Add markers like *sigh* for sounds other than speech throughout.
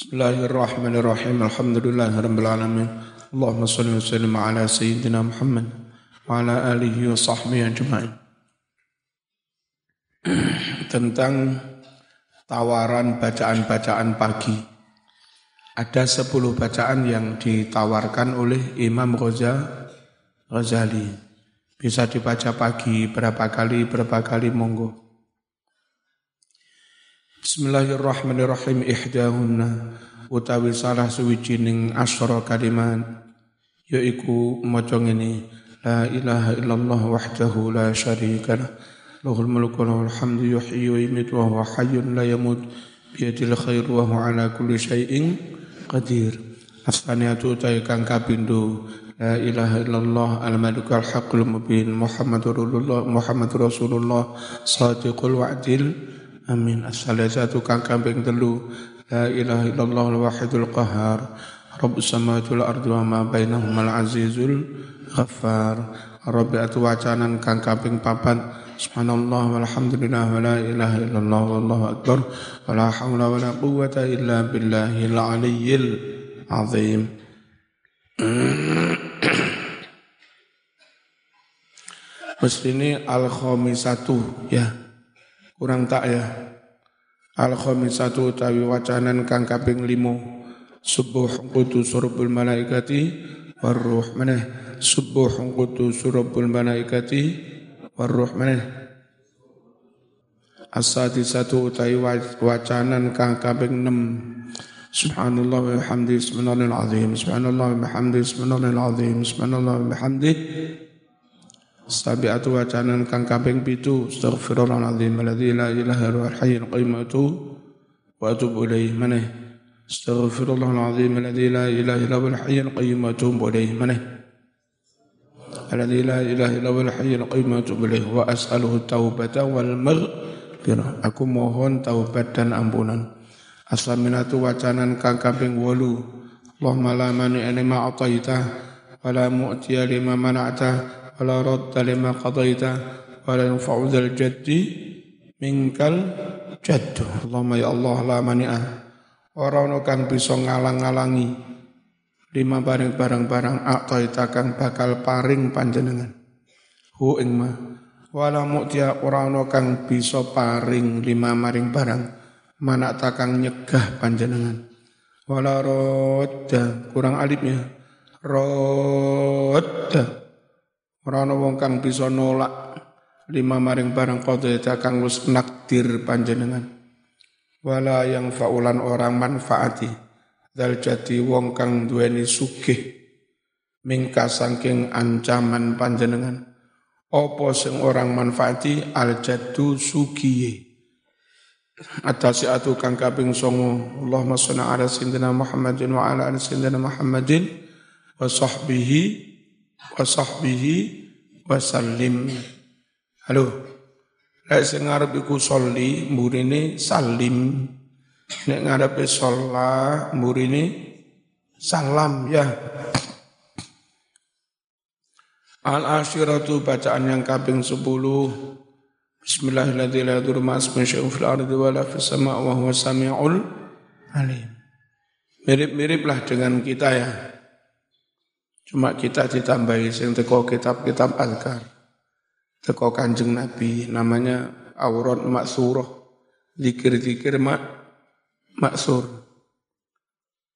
Bismillahirrahmanirrahim. Alhamdulillahirabbil alamin. Allahumma shalli wa sallim ala sayyidina Muhammad wa ala alihi wa sahbihi ajma'in. Tentang tawaran bacaan-bacaan pagi. Ada sepuluh bacaan yang ditawarkan oleh Imam Ghazali. Bisa dibaca pagi berapa kali, berapa kali monggo. Bismillahirrahmanirrahim. Ihdahunna. Utawi salah suwijining asyara kalimat yaiku maca ngene. La ilaha illallah wahdahu la syarika lah. Lahul mulku lahul hamdu yuhyi wa yumiitu wa huwa hayyun la yamut. Biyadil khair wa huwa ala kulli syai'in qadir. Asaniyatu utai kang kapindo. La ilaha illallah al malikul haqqul mubin muhammadur rasulullah muhammadur rasulullah sadiqul wa'dil Amin. As-salasatu kang kambing telu. La ilaha illallah al-wahidul qahar. Rabbus samawati wal ardi wa ma bainahuma al-azizul ghaffar. Rabbi atu wacanan kang kambing papat. Subhanallah walhamdulillah wa la ilaha illallah wallahu akbar. Wa la hawla wa la quwwata illa billahil aliyyil azim. Mesti ini kurang tak ya. Al khamisatu tawi wacanan kang kaping limo subuh kutu surubul malaikati warruh maneh. Subuh kutu surubul malaikati warruh maneh. Asadi satu tawi wacanan kang kaping enam. Subhanallah wa bihamdi subhanallahil azim subhanallah wa bihamdi subhanallahil azim subhanallah wa bihamdi Sabi'atu wacanan kang kaping pitu. Astaghfirullahaladzim. Alladzi la ilaha illa hayyul qayyum. Wa atubu ilaih maneh. Astaghfirullahaladzim. Alladzi la ilaha illa maneh. Illa hayyul qayyum. Wa atubu ilaih wa as'aluhu taubata wal maghfirah. Aku mohon taubat dan ampunan. Aslaminatu wacanan kang kaping 8 Allahumma la mani lima ataita wa mu'tiya lima mana'ta ولا رد لما قضيت ولا ينفع ذا الجد منك الجد اللهم ya Allah la mani'ah ora ono kang bisa ngalang-alangi lima barang barang-barang ataita kang bakal paring panjenengan hu ing ma wala mu'tiya ora ono kang bisa paring lima maring barang mana takang nyegah panjenengan wala rodda kurang alifnya rodda Ora ana wong kang bisa nolak lima maring barang qadaita kang wis nakdir panjenengan. Wala yang faulan orang manfaati dal jati wong kang duweni sugih mingka saking ancaman panjenengan. Apa sing orang manfaati al jaddu sugiye. Atasi atu kang kaping songo Allahumma sholli ala sayyidina Muhammadin wa ala ali sayyidina Muhammadin wa sahbihi wa sahbihi wa sallim. Halo. Lek sing ngarep iku sholli mburine salim. Nek ngarepe sholla mburine salam ya. Al ashiratu bacaan yang kaping 10 Bismillahirrahmanirrahim Bismillahirrahmanirrahim fil wa la fis sama' wa alim. Mirip-miriplah dengan kita ya. Cuma kita ditambahi sing teko kitab-kitab azkar. Teko kanjeng Nabi namanya aurat maksurah. Zikir-zikir mak maksur.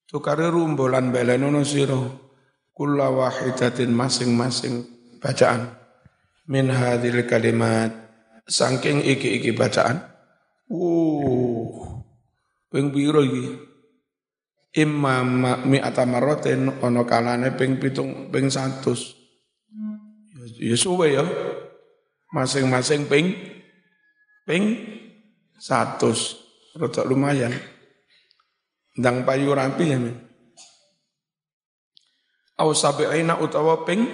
Tukare rumbolan belenono siro. Kulla wahidatin masing-masing bacaan. Min hadil kalimat. Sangking iki-iki bacaan. Uh, ping iki imma mi'ata marratin ana kalane ping pitung ping 100 ya suwe ya. Masing-masing ping ping 100 rada lumayan. Ndang payu rapi ya au sabi'ina utawa ping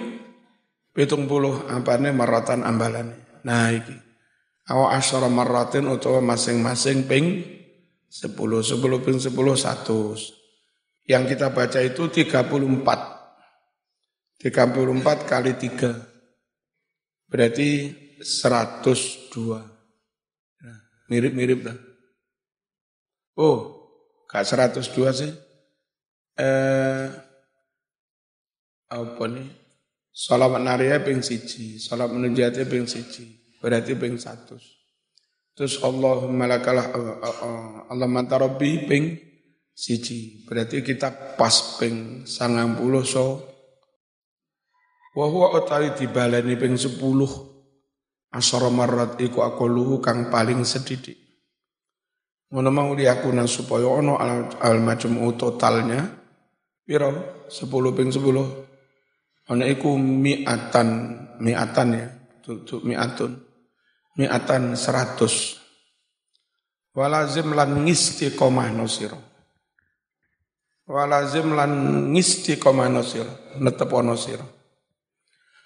pitung puluh apane maratan ambalane. Nah iki. Awa asyara maratin utawa masing-masing ping sepuluh sepuluh ping sepuluh satu yang kita baca itu 34. 34 kali 3. Berarti 102. Nah, mirip-mirip lah. Oh, Gak 102 sih. Eh, apa nih? Salam naria ping siji, salam menujatnya ping siji, berarti ping satu. Terus Allahumma lakal eh, Allah mantarobi ping siji, berarti kita pas ping sangang puluh so. Wahwa otai dibaleni ping sepuluh, asara marat iku akoluhu kang paling sedidik. Ngono mau diakunan supaya ono al, al macam totalnya piro 10 ping 10. Ono iku mi'atan mi'atan ya, tutup mi'atun. Mi'atan 100. Walazim lan ngistiqomah nosiro. Walazim lan ngistiqomah nosiro, netep sira.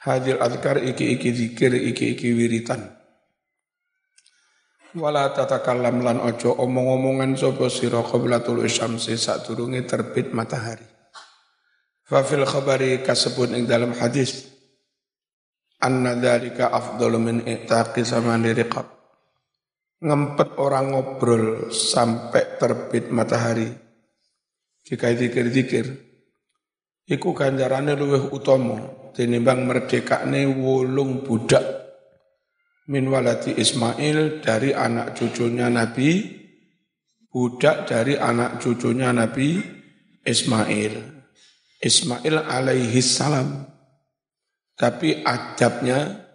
Hadil adkar iki iki zikir iki iki wiritan. Wala tatakallam lan ojo omong-omongan sapa sira qabla tulu syamsi sadurunge terbit matahari. Fa fil khabari kasebut ing dalam hadis anna dzalika afdalu min i'taqi samani riqab. Ngempet orang ngobrol sampai terbit matahari jika zikir-zikir iku ganjarane luwih utama tinimbang merdekane wolung budak min waladi Ismail dari anak cucunya Nabi, budak dari anak cucunya Nabi Ismail. Ismail alaihi salam. Tapi adabnya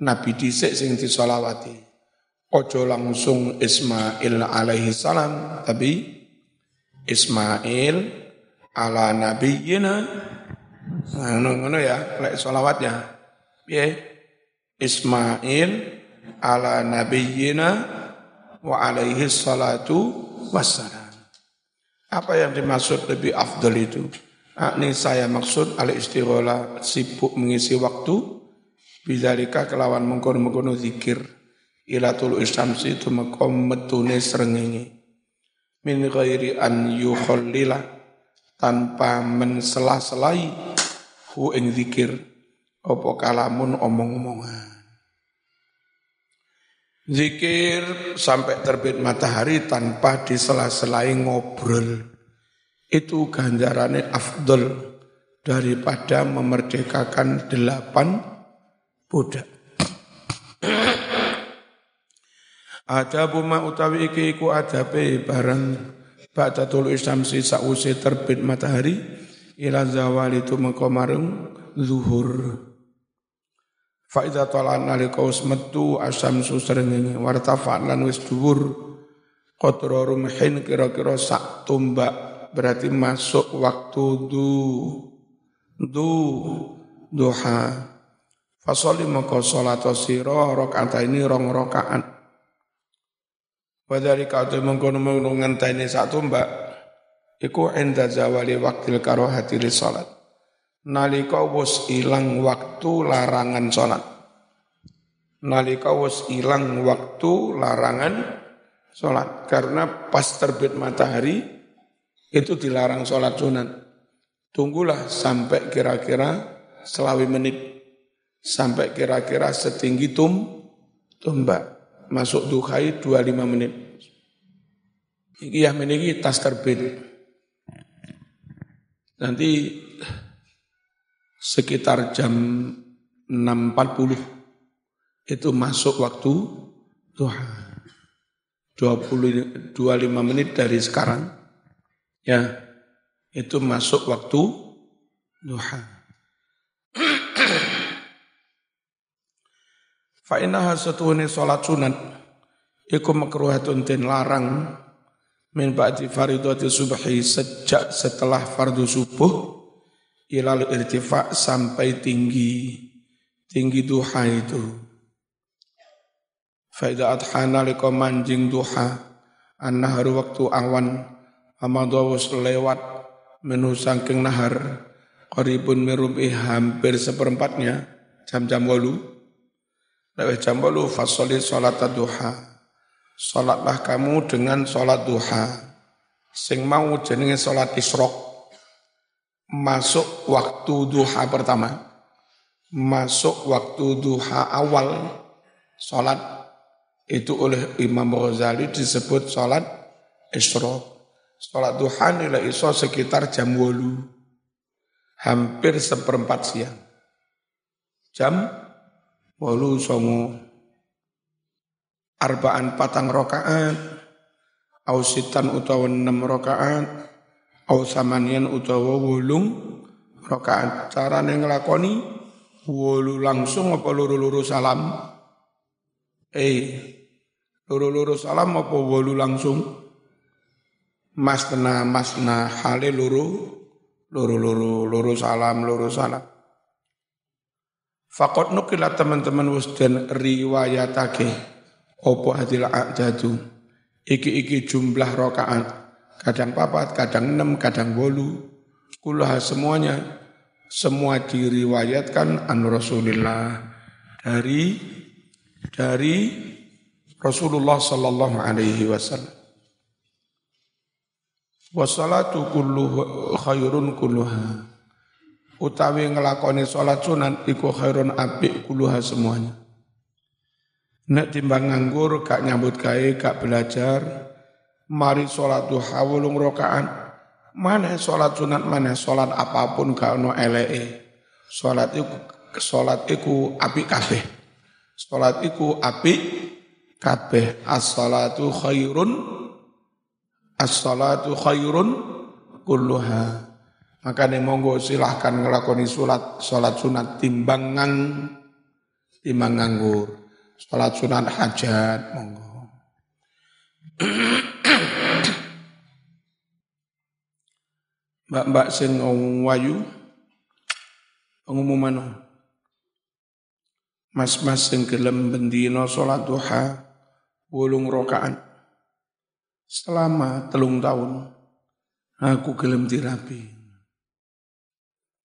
Nabi dhisik sing disolawati. Ojo langsung Ismail alaihi salam, tapi Ismail ala nabiyina. Ngono-ngono ya, lek solawatnya. Piye? Ismail ala nabiyyina wa alaihi salatu wassalam. Apa yang dimaksud lebih afdal itu? Ini saya maksud al istighola sibuk mengisi waktu bidzalika kelawan mengkono-mengkono zikir ilatul istamsi itu makom metune srengenge min ghairi an yukhallila tanpa mensela-selai hu ing zikir apa kalamun omong-omongan Zikir sampai terbit matahari tanpa disela-selai ngobrol. Itu ganjarannya afdol daripada memerdekakan delapan budak. Ada buma utawi iki iku adabe barang Ba'da tulu isamsi sa'usi terbit matahari Ila zawali itu mengkomarung zuhur. Faidah tolan nalika wis metu asam susrengenge wartafa lan wis dhuwur. Qadra rumhin kira-kira sak tumbak berarti masuk waktu du du duha. Fasoli maka salat sira rakaat ini rong rakaat Wadari kau mengkono mengkono ngenteni sak tumbak iku enda zawali waktil karohati li salat nalika wis ilang waktu larangan salat nalika wis ilang waktu larangan salat karena pas terbit matahari itu dilarang salat sunat tunggulah sampai kira-kira selawi menit. Sampai kira-kira setinggi tum tumbak masuk duhai 25 menit iki ya meniki tas terbit nanti sekitar jam 6.40 itu masuk waktu duha. 20, 25 menit dari sekarang ya itu masuk waktu duha. Fa innaha satuhune salat sunat iku makruhatun tin larang min ba'di faridati subhi sejak setelah fardu subuh ilal irtifa sampai tinggi tinggi duha itu. Faida adhana manjing duha an-nahar waktu awan amadawus lewat menu sangking nahar qaribun mirubi hampir seperempatnya jam-jam walu lewat jam walu fasoli sholat duha Sholatlah kamu dengan sholat duha sing mau jenenge sholat isrok masuk waktu duha pertama, masuk waktu duha awal sholat itu oleh Imam Ghazali disebut sholat isyraq. Sholat duha nilai iso sekitar jam wolu. Hampir seperempat siang. Jam wolu songo. Arbaan patang rokaat. Ausitan utawa enam rokaat. Ausamanian utawa wulung rokaat. Carane ngelakoni wolu langsung apa luru-luru salam? Eh, luru-luru salam apa wolu langsung? masna masna hale luru luru luru luru salam luru salam Fakot nukila teman-teman wis den riwayatake. Opo hadil jadu iki-iki jumlah rokaat kadang papat, kadang enam, kadang bolu kulah semuanya semua diriwayatkan an Rasulullah dari dari Rasulullah sallallahu alaihi wasallam. Wassalatu kullu khairun kulluha. Utawi ngelakoni sholat sunat iku khairun apik kulluha semuanya. Nek timbang nganggur, gak nyambut gawe, gak belajar, mari sholat duha wulung rokaan, mana sholat sunat, mana sholat apa pun gak ono elee. Sholat iku, sholat iku apik kabeh. Sholat iku apik kabeh. As-salatu khairun As-salatu khairun kulluha. Maka nih monggo silahkan ngelakoni sholat, sholat sunat timbangan, timbang nganggur. Sholat sunat hajat, monggo. Mbak-mbak sing wayu, pengumuman Mas-mas sing gelem bendino sholat duha, bulung rokaan selama telung tahun aku gelem dirapi.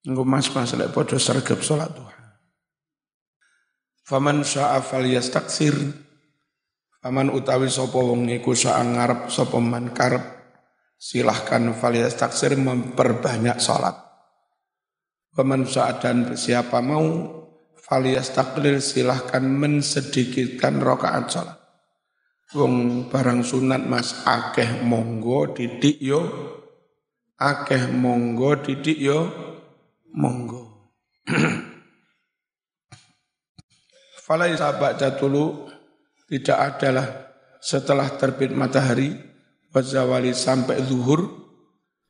Engko mas-mas lek padha sregep salat duha. Faman syaa falyastaksir. Faman utawi sapa wong iku sak ngarep sapa man karep silahkan falyastaksir memperbanyak salat. Faman syaa dan siapa mau falyastaklil silahkan mensedikitkan rakaat salat. Wong barang sunat mas akeh monggo didik yo akeh monggo didik yo monggo. *clears throat* Falai sahabat jatulu tidak adalah setelah terbit matahari wazawali sampai zuhur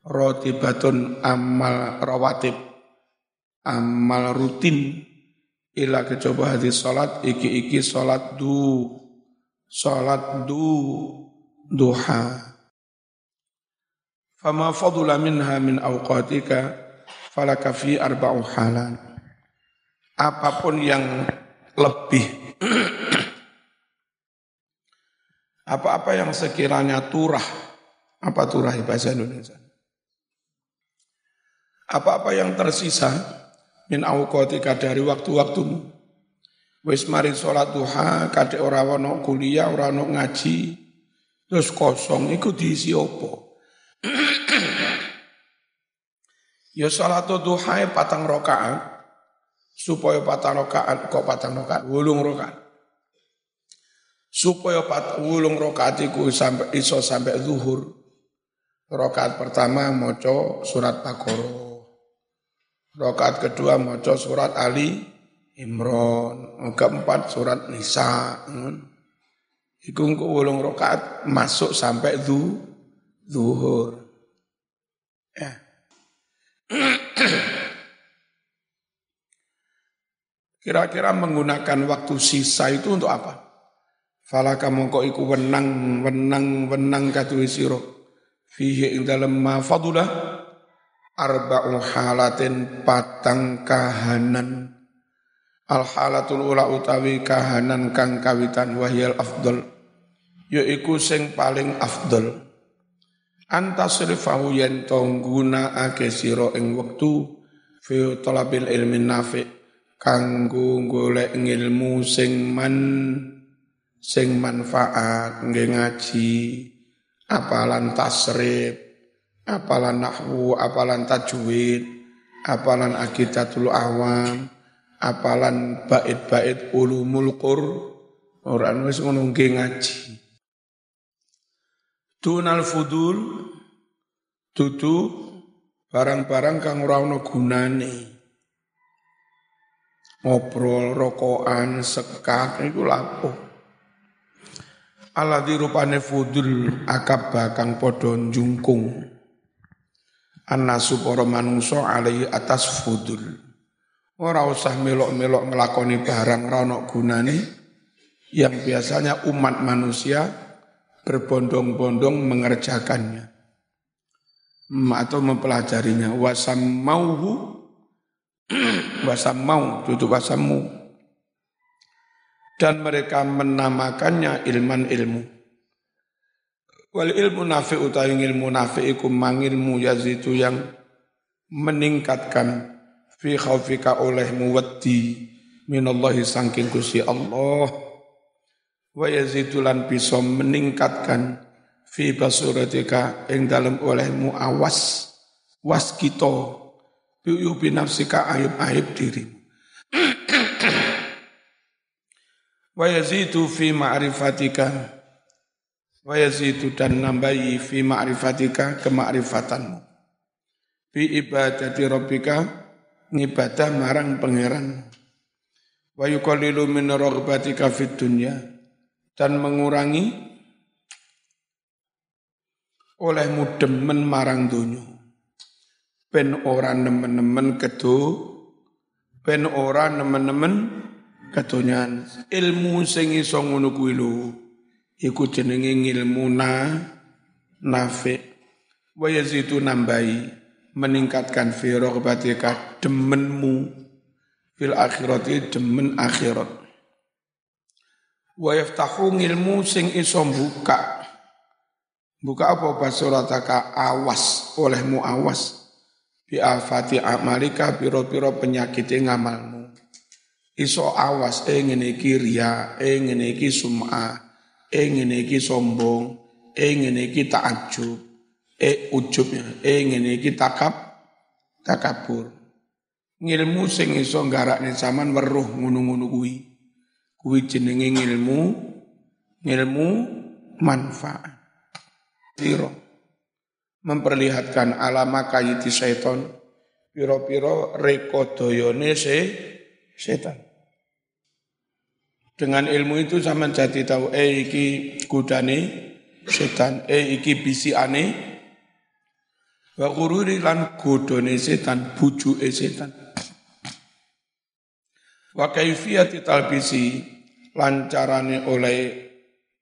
rotibatun amal rawatib amal rutin ila kecoba hadis salat iki-iki salat du salat du duha fama fadula minha min awqatika falaka fi arba'u halan apa pun yang lebih. *clears throat* Apa-apa yang sekiranya turah. Apa turah bahasa Indonesia? Apa-apa yang tersisa. Min awqatika dari waktu-waktumu. Wis mari sholat duha, kadek ora ono kuliah, ora ono ngaji, terus kosong, iku diisi opo? *clears throat* ya sholat duha patang rokaat, supaya patang rokaat, kok patang rokaat, wulung rokaat. Supaya pat, wulung rokaat iku sampai iso sampai zuhur. Rokaat pertama moco surat Bakoro. Rokaat kedua moco surat Ali Imron, keempat surat Nisa. Iku wolong rakaat masuk sampai zuhur. *coughs* Kira-kira menggunakan waktu sisa itu untuk apa? Fala kamu kok iku wenang wenang wenang katu sira. Fihi ing dalem ma fadulah arba'u halatin patang kahanan. Al halatul ula utawi kahanan kang kawitan wahyal afdol yaiku sing paling afdol antasrifahu yen to nggunakake sira ing wektu fi talabil ilmi nafi kanggo golek ilmu sing man sing manfaat nggih ngaji apalan tasrif apalan nahwu apalan tajwid apalan akidatul awam apalan bait-bait ulumul qur orang wis ngono ngaji. Tunal fudul Dudu barang-barang kang ora ana gunane. Ngobrol, rokokan, sekat iku lapo. Aladhi rupane fudul akaba kang padha njungkung. Anasu para manungsa alai atas fudul. Ora usah melok-melok ngelakoni barang ora ana gunane yang biasanya umat manusia berbondong-bondong mengerjakannya. Atau mempelajarinya. Wasam mauhu wasam mau tutup *clears throat* wasammu dan mereka menamakannya ilman ilmu. Wal ilmu nafi utawi ilmu nafi iku mangilmu yazitu yang meningkatkan fi khaufika olehmu wedi minallahi sangking kusi Allah wa yazitu lan bisa meningkatkan fi basuratika ing dalam olehmu awas was kita bi nafsika aib-aib dirimu. Wa yazidu fi ma'rifatika wa yazidu dan nambahi fi ma'rifatika kema'rifatanmu bi ibadati rabbika ngibadah marang pangeran. Wa yuqallilu min raghbatika fid dunya dan mengurangi olehmu demen marang dunyo. Ben ora nemen-nemen kedo, ben ora nemen-nemen kedonyan. Ilmu sing iso ngono kuwi lho, iku jenenge ilmu na nafi. Wa yazidu nambahi meningkatkan fi raghbatika demenmu fil akhirati demen akhirat. Wa yaftahu ilmu sing iso buka Buka apa basurataka awas olehmu awas bi afati amalika piro-piro penyakit ngamalmu. Iso awas eh ngene iki riya, eh ngene iki sum'ah, eh ngene iki sombong, eh ngene iki ta'ajub, eh ujubnya, eh ngene iki takab takabur. Ngilmu sing iso nggarakne zaman weruh ngono-ngono kuwi. Kuwi jenenge ngilmu ngilmu manfaat. Piro? Memperlihatkan alama kayiti syaiton piro-piro rekodoyone se setan. Dengan ilmu itu sama jadi tahu eh iki kudane setan eh iki bisi ane wa gururi lan godone setan buju e setan. Wa kaifiyati talbisi lancarane oleh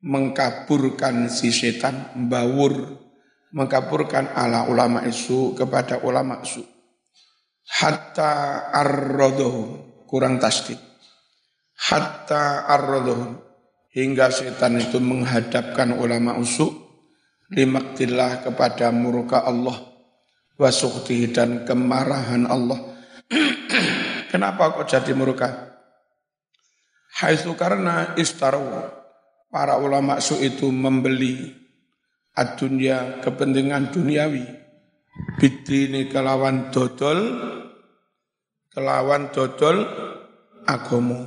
mengkaburkan si setan, membawur, mengkaburkan ala ulama isu kepada ulama isu. Hatta arrodohu, kurang tasdik. Hatta arrodohu, hingga setan itu menghadapkan ulama usu, limaktillah kepada murka Allah, wasukti dan kemarahan Allah. *clears throat* Kenapa kok jadi murka? Haitsu karena istaru para ulama su itu membeli adunya kepentingan duniawi. Bidini kelawan dodol kelawan dodol agomo.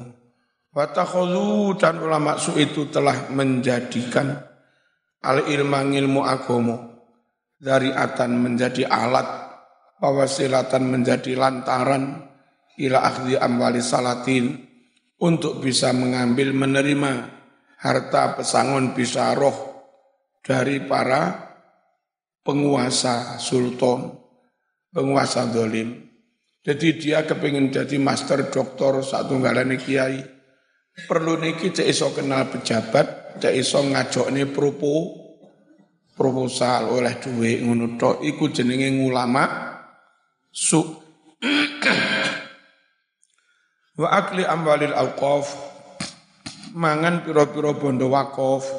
Watakhulu dan ulama su itu telah menjadikan al ilma ilmu agomo. Dari atan menjadi alat pawasilatan menjadi lantaran ila akhdi amwali salatin untuk bisa mengambil menerima harta pesangon bisa roh dari para penguasa sultan, penguasa dolim. Jadi dia kepingin jadi master doktor satu galane kiai. Perlu niki cek iso kenal pejabat, cek iso ngajok nih propo, proposal oleh duit ngono tok iku jenenge ngulama su *clears throat* wa akli amwalil auqaf mangan piro-piro bondo wakaf,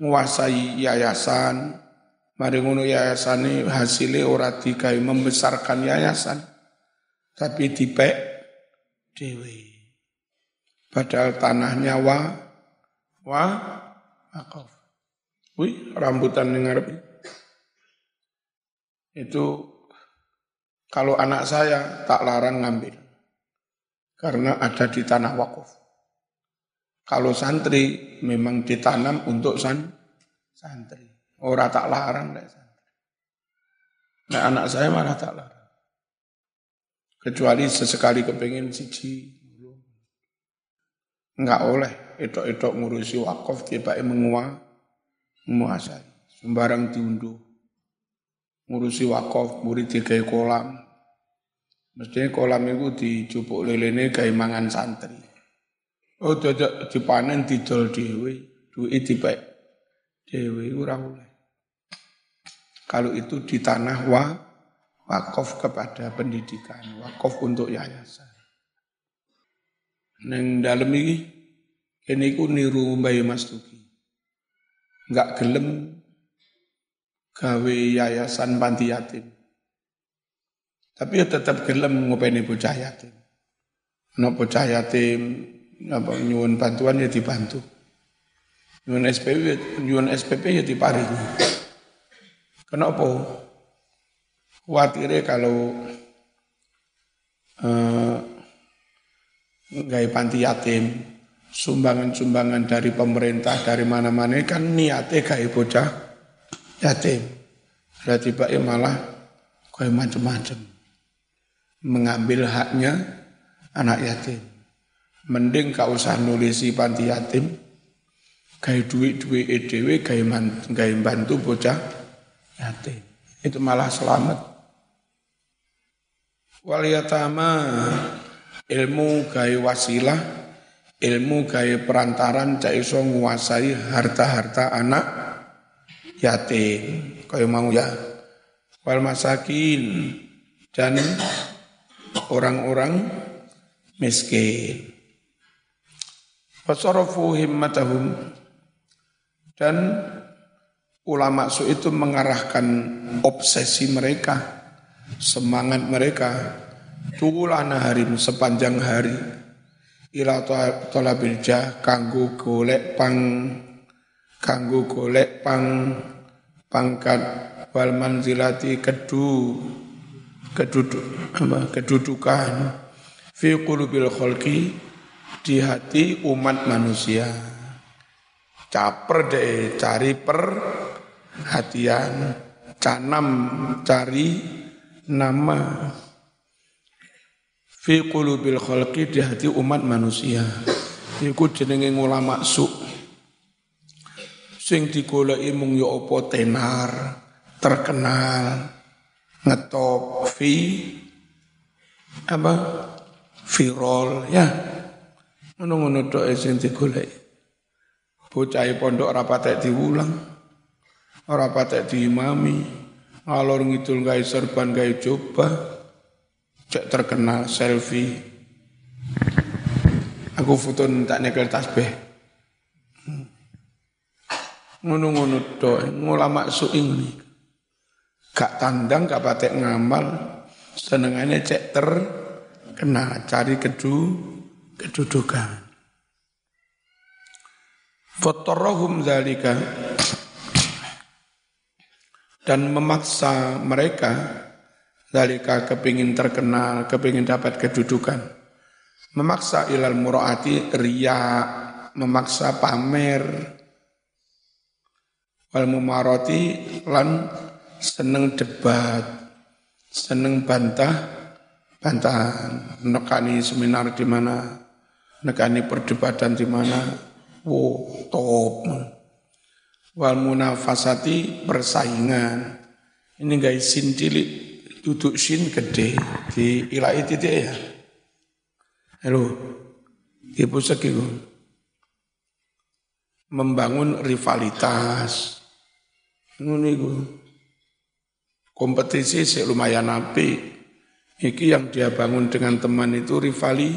nguasai yayasan, mari ngono yayasane hasilnya ora dikai membesarkan yayasan, tapi dipek dewi. Padahal tanahnya wa, wa, wakaf. Wih, rambutan dengar itu kalau anak saya tak larang ngambil karena ada di tanah wakaf. Kalau santri memang ditanam untuk san, santri. Orang tak larang deh santri. Nah, anak saya malah tak larang. Kecuali sesekali kepingin siji. Enggak oleh etok-etok ngurusi wakaf tiba menguah menguasai. Sembarang diunduh. Ngurusi wakaf murid tiga kolam. Mestinya kolam itu dijupuk lelene kayak mangan santri. Oh, dadak dipanen didol dhewe, duit dipek dhewe ora oleh. Kalau itu di tanah wa wakaf kepada pendidikan, wakaf untuk yayasan. Neng dalam ini, ini ku niru Mbak Mas Tuki. Enggak gelem gawe yayasan panti yatim. Tapi ya tetap gelem ngopeni bocah yatim. Nek bocah yatim apa nyuwun bantuan ya dibantu. Nyuwun SPP nyuwun SPP ya diparingi. Kenapa? Khawatirnya kalau eh, nggak panti yatim, sumbangan-sumbangan dari pemerintah dari mana-mana kan niatnya kayak bocah yatim. Berarti ya malah kayak macam-macam mengambil haknya anak yatim. Mending kau usah nulisi panti yatim, kayak duit-duit edw, kayak bantu bocah yatim. Itu malah selamat. Waliyatama ilmu gaya wasilah, ilmu gaya perantaran cak iso nguasai harta-harta anak yatim. Kayak mau ya. Wal masakin dan orang-orang miskin. Wasarafu himmatahum dan ulama su itu mengarahkan obsesi mereka, semangat mereka, tulana harim sepanjang hari ila talabil jah kanggo golek pang kanggo golek pang pangkat wal manzilati kedu keduduk apa kedudukan fi qulubil khalqi di hati umat manusia. Caper deh cari perhatian, canam cari nama. Fi qulubil khalqi di hati umat manusia. Iku jenenge ulama su. Sing digoleki mung ya apa tenar, terkenal, ngetop, fi apa viral ya Ngono-ngono tok sing digoleki. Bocah pondok ora patek diulang. Ora patek diimami. Ngalor ngidul gawe serban gawe coba. Cek terkenal selfie. Aku foto tak nekel tasbih. Ngono-ngono tok ngulama suing nih. Gak tandang, gak patek ngamal, senengannya cek terkenal, cari kedu, kedudukan. Fotorrohum zalika dan memaksa mereka zalika kepingin terkenal, kepingin dapat kedudukan. Memaksa ilal muraati ria, memaksa pamer, wal mumaroti lan seneng debat, seneng bantah, bantahan, nekani seminar di mana, nekani perdebatan di mana, wow, top. Wal munafasati persaingan. Ini guys sin cilik, duduk sin gede di ilai titik ya. Halo, ibu sekiku. Membangun rivalitas. Ini kompetisi sih lumayan api. Iki yang dia bangun dengan teman itu rivali,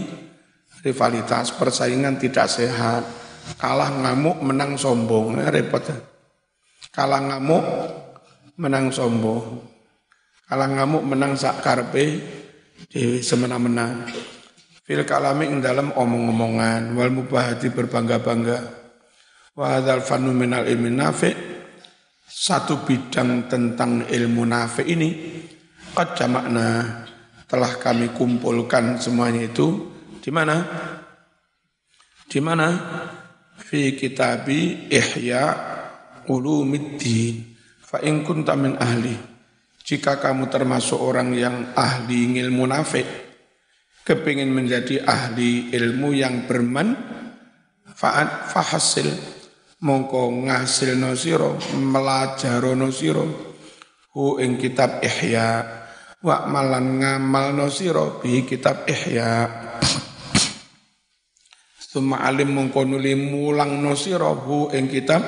rivalitas persaingan tidak sehat. Kalah ngamuk menang sombong, ya, repot. Kalah ngamuk menang sombong. Kalah ngamuk menang sak karpe di semena-mena. Fil kalami ing dalam omong-omongan wal mubahati berbangga-bangga. Wa hadzal fanu minal ilmi nafi satu bidang tentang ilmu nafi ini qad jamakna telah kami kumpulkan semuanya itu di mana? Di mana? Fi kitabi Ihya Ulumiddin. Fa in kunta min ahli. jika kamu termasuk orang yang ahli ilmu nafik, kepingin menjadi ahli ilmu yang bermanfaat, fahasil, mongko ngasil nosiro, melajaro nosiro, hu ing kitab ihya, wa malan ngamal nosiro bi kitab ihya. Suma alim mongko nuli mulang nosiro hu ing kitab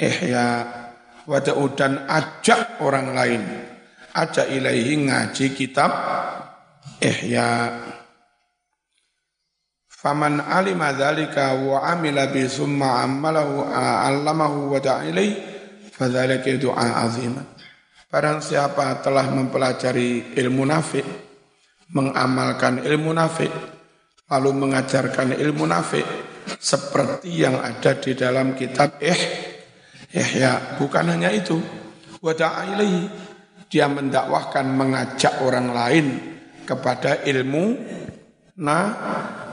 ihya Wajah dan ajak orang lain. Ajak ilaihi ngaji kitab Ihya. Faman alima dzalika wa amila bi summa amalahu allamahu wa ilaihi fadzalika du'a azimah. Barang siapa telah mempelajari ilmu nafik, mengamalkan ilmu nafik, lalu mengajarkan ilmu nafik seperti yang ada di dalam kitab Ihya. Yahya bukan hanya itu. Ilaihi. Dia mendakwahkan mengajak orang lain kepada ilmu nah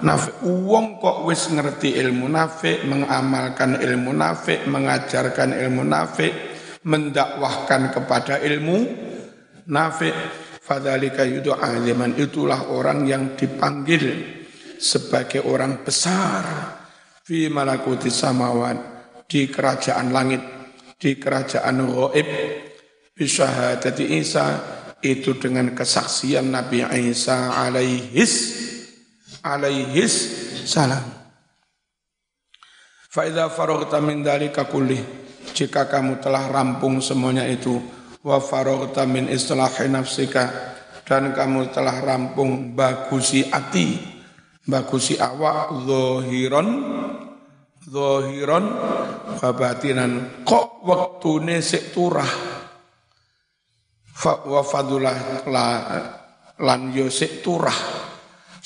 nafik. Uang kok wis ngerti ilmu nafik mengamalkan ilmu nafik mengajarkan ilmu nafik mendakwahkan kepada ilmu nafik. Fadzalika yud'a itulah orang yang dipanggil sebagai orang besar fi malakuti samawat di kerajaan langit, di kerajaan ghaib, bisyahadati Isa itu dengan kesaksian Nabi Isa alaihis alaihis salam. Faidha faraghta min dalika kullih jika kamu telah rampung semuanya itu wa faraghta min islahi nafsika dan kamu telah rampung bagusi ati bagusi awak zahiran zahiran wa batinan kok waktune sik turah? Fa wa fadulah la lan yo sik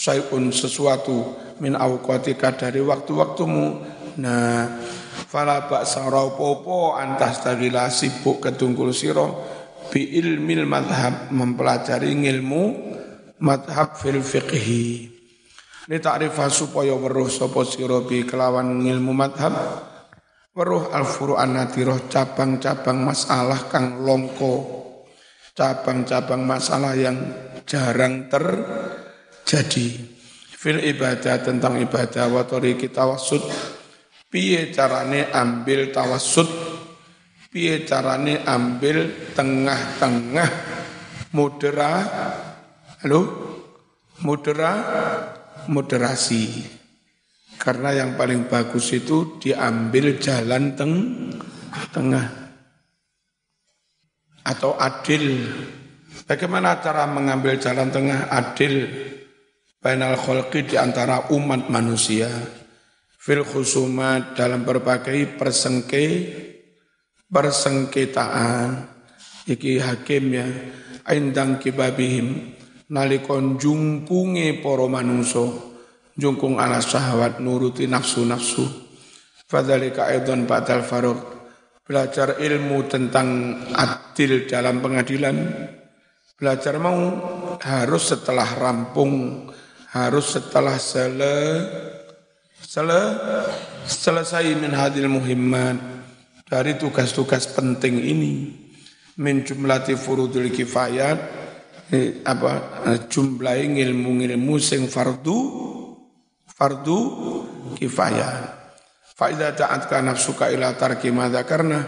sayun sesuatu min awqatika dari waktu-waktumu. Nah fala ba'sa popo antas tagila sibuk ketungkul siro bi ilmil madhab mempelajari ilmu madhab fil fiqhi. Li ta'rifah supaya weruh sapa sira bi kelawan ilmu madhab weruh al-furu'an natiroh cabang-cabang masalah kang longko cabang-cabang masalah yang jarang terjadi fil ibadah tentang ibadah wa kita wasud piye carane ambil tawassut piye carane ambil tengah-tengah? Mudera halo? Mudera moderasi. Karena yang paling bagus itu diambil jalan teng tengah. Atau adil. Bagaimana cara mengambil jalan tengah adil bainal kholqi di antara umat manusia fil khusumat dalam berbagai persengke persengketaan. Iki hakim ya indang kibabihim nalikon jungkunge para manungsa jungkung ala syahwat nuruti nafsu-nafsu. Fadzalika aidan ba'dal farq belajar ilmu tentang adil dalam pengadilan. Belajar mau harus setelah rampung harus setelah sele, sele, selesai min hadil muhimmat dari tugas-tugas penting ini min jumlati furudul kifayat apa eh, jumlah ilmu-ilmu sing fardu fardu kifayah. Fa idza ta'atka nafsuka ila tarki karena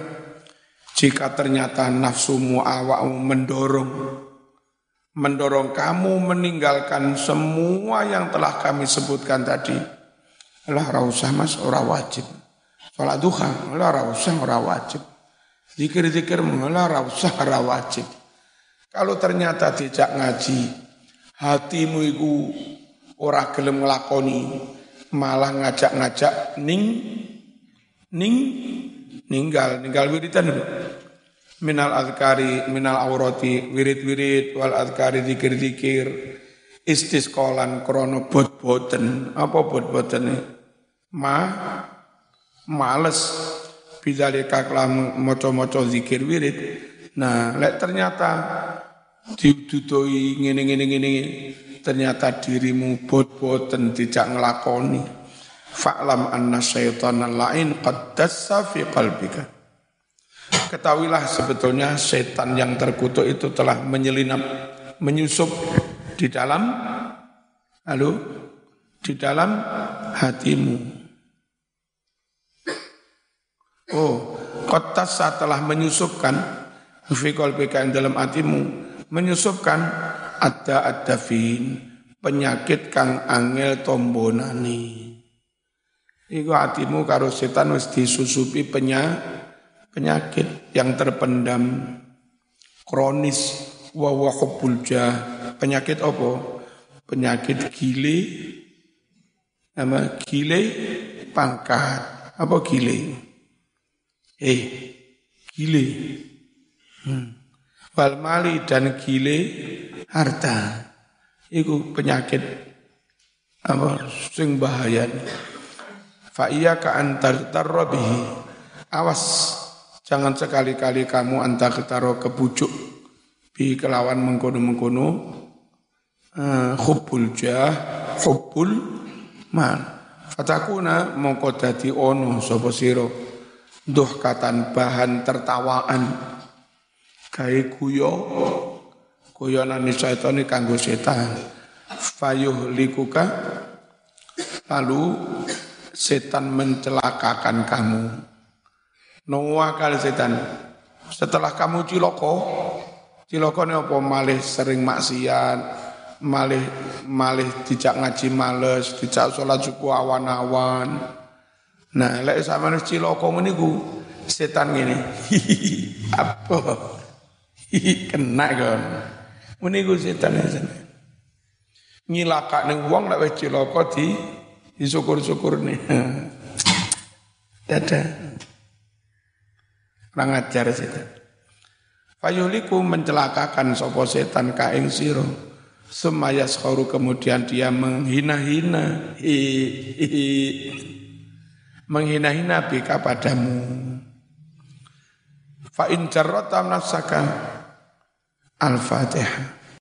jika ternyata nafsumu awakmu mendorong mendorong kamu meninggalkan semua yang telah kami sebutkan tadi. Lah ora usah Mas, ora wajib. Salat duha, lah ora usah ora wajib. Zikir-zikir lah ora usah ora wajib. Kalau ternyata tidak ngaji, hatimu itu ora gelem nglakoni, malah ngajak-ngajak ning ning ninggal ninggal wiridan. Minal azkari, minal aurati, wirid-wirid, wal azkari zikir-zikir, istisqolan krono bot-boten. Apa bot-boten Ma, males, bidalika kelam moco-moco zikir wirid. Nah, lek ternyata didudoi ngene ngene ngene ternyata dirimu bot-boten tidak ngelakoni fa'lam anna syaitanan lain qad dassa fi qalbika ketahuilah sebetulnya setan yang terkutuk itu telah menyelinap, menyusup di dalam, lalu di dalam hatimu. Oh, kotas telah menyusupkan, fikol yang dalam hatimu, menyusupkan ada adafin penyakit kang angel tombonani. Iku hatimu karo setan wis disusupi penyakit penyakit yang terpendam kronis wa wa penyakit apa? Penyakit gile. Nama gile pangkat. Apa gile? Eh gile. Hmm. wal mali dan gile harta. Itu penyakit apa? Sing bahaya fa iya ka antar tarbihi awas Jangan sekali-kali kamu antah ketaro kebujuk bi kelawan mengkono-mengkono. Uh, hubbul jah, hubbul mal. Fatakuna mongko dadi ono sapa sira? Duh katan bahan tertawaan. Gawe guyo guyonane setan kanggo setan. Fayuh likuka lalu setan mencelakakan kamu Noah kali setan. Setelah kamu ciloko, ciloko ini apa malih sering maksiat, malih malih dijak ngaji males, dijak sholat suku awan-awan. Nah, lek sama ciloko ini ku setan gini. *laughs* apa? *laughs* Kena kan. Ini ku setan ini. Nyilaka ning wong lek ciloko di disyukur-syukur nih. *laughs* Dadah. Kurang ajar setan. Fayuliku mencelakakan sopo setan kaing siro. Semayas khoru kemudian dia menghina-hina. Menghina-hina bika padamu. Fa in jarrata nafsaka al-fatihah.